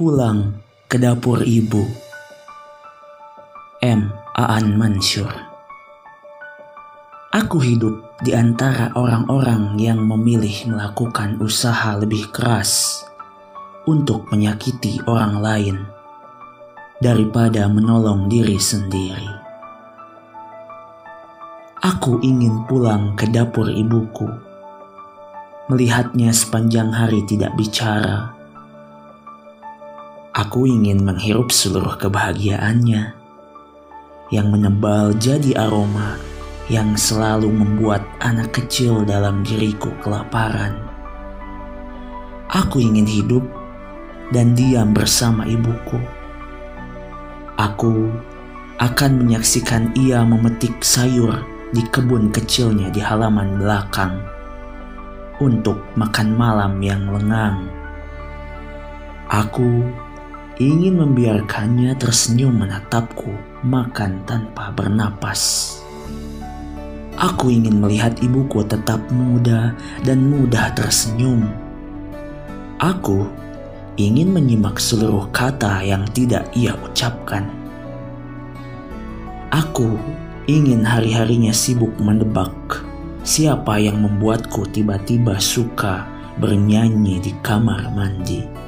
Pulang ke dapur ibu. M. Aan Mansur Aku hidup di antara orang-orang yang memilih melakukan usaha lebih keras untuk menyakiti orang lain daripada menolong diri sendiri. Aku ingin pulang ke dapur ibuku, melihatnya sepanjang hari tidak bicara. Aku ingin menghirup seluruh kebahagiaannya yang menebal jadi aroma yang selalu membuat anak kecil dalam diriku kelaparan. Aku ingin hidup dan diam bersama ibuku. Aku akan menyaksikan ia memetik sayur di kebun kecilnya di halaman belakang untuk makan malam yang lengang. Aku ingin membiarkannya tersenyum menatapku makan tanpa bernapas. Aku ingin melihat ibuku tetap muda dan mudah tersenyum. Aku ingin menyimak seluruh kata yang tidak ia ucapkan. Aku ingin hari-harinya sibuk mendebak siapa yang membuatku tiba-tiba suka bernyanyi di kamar mandi.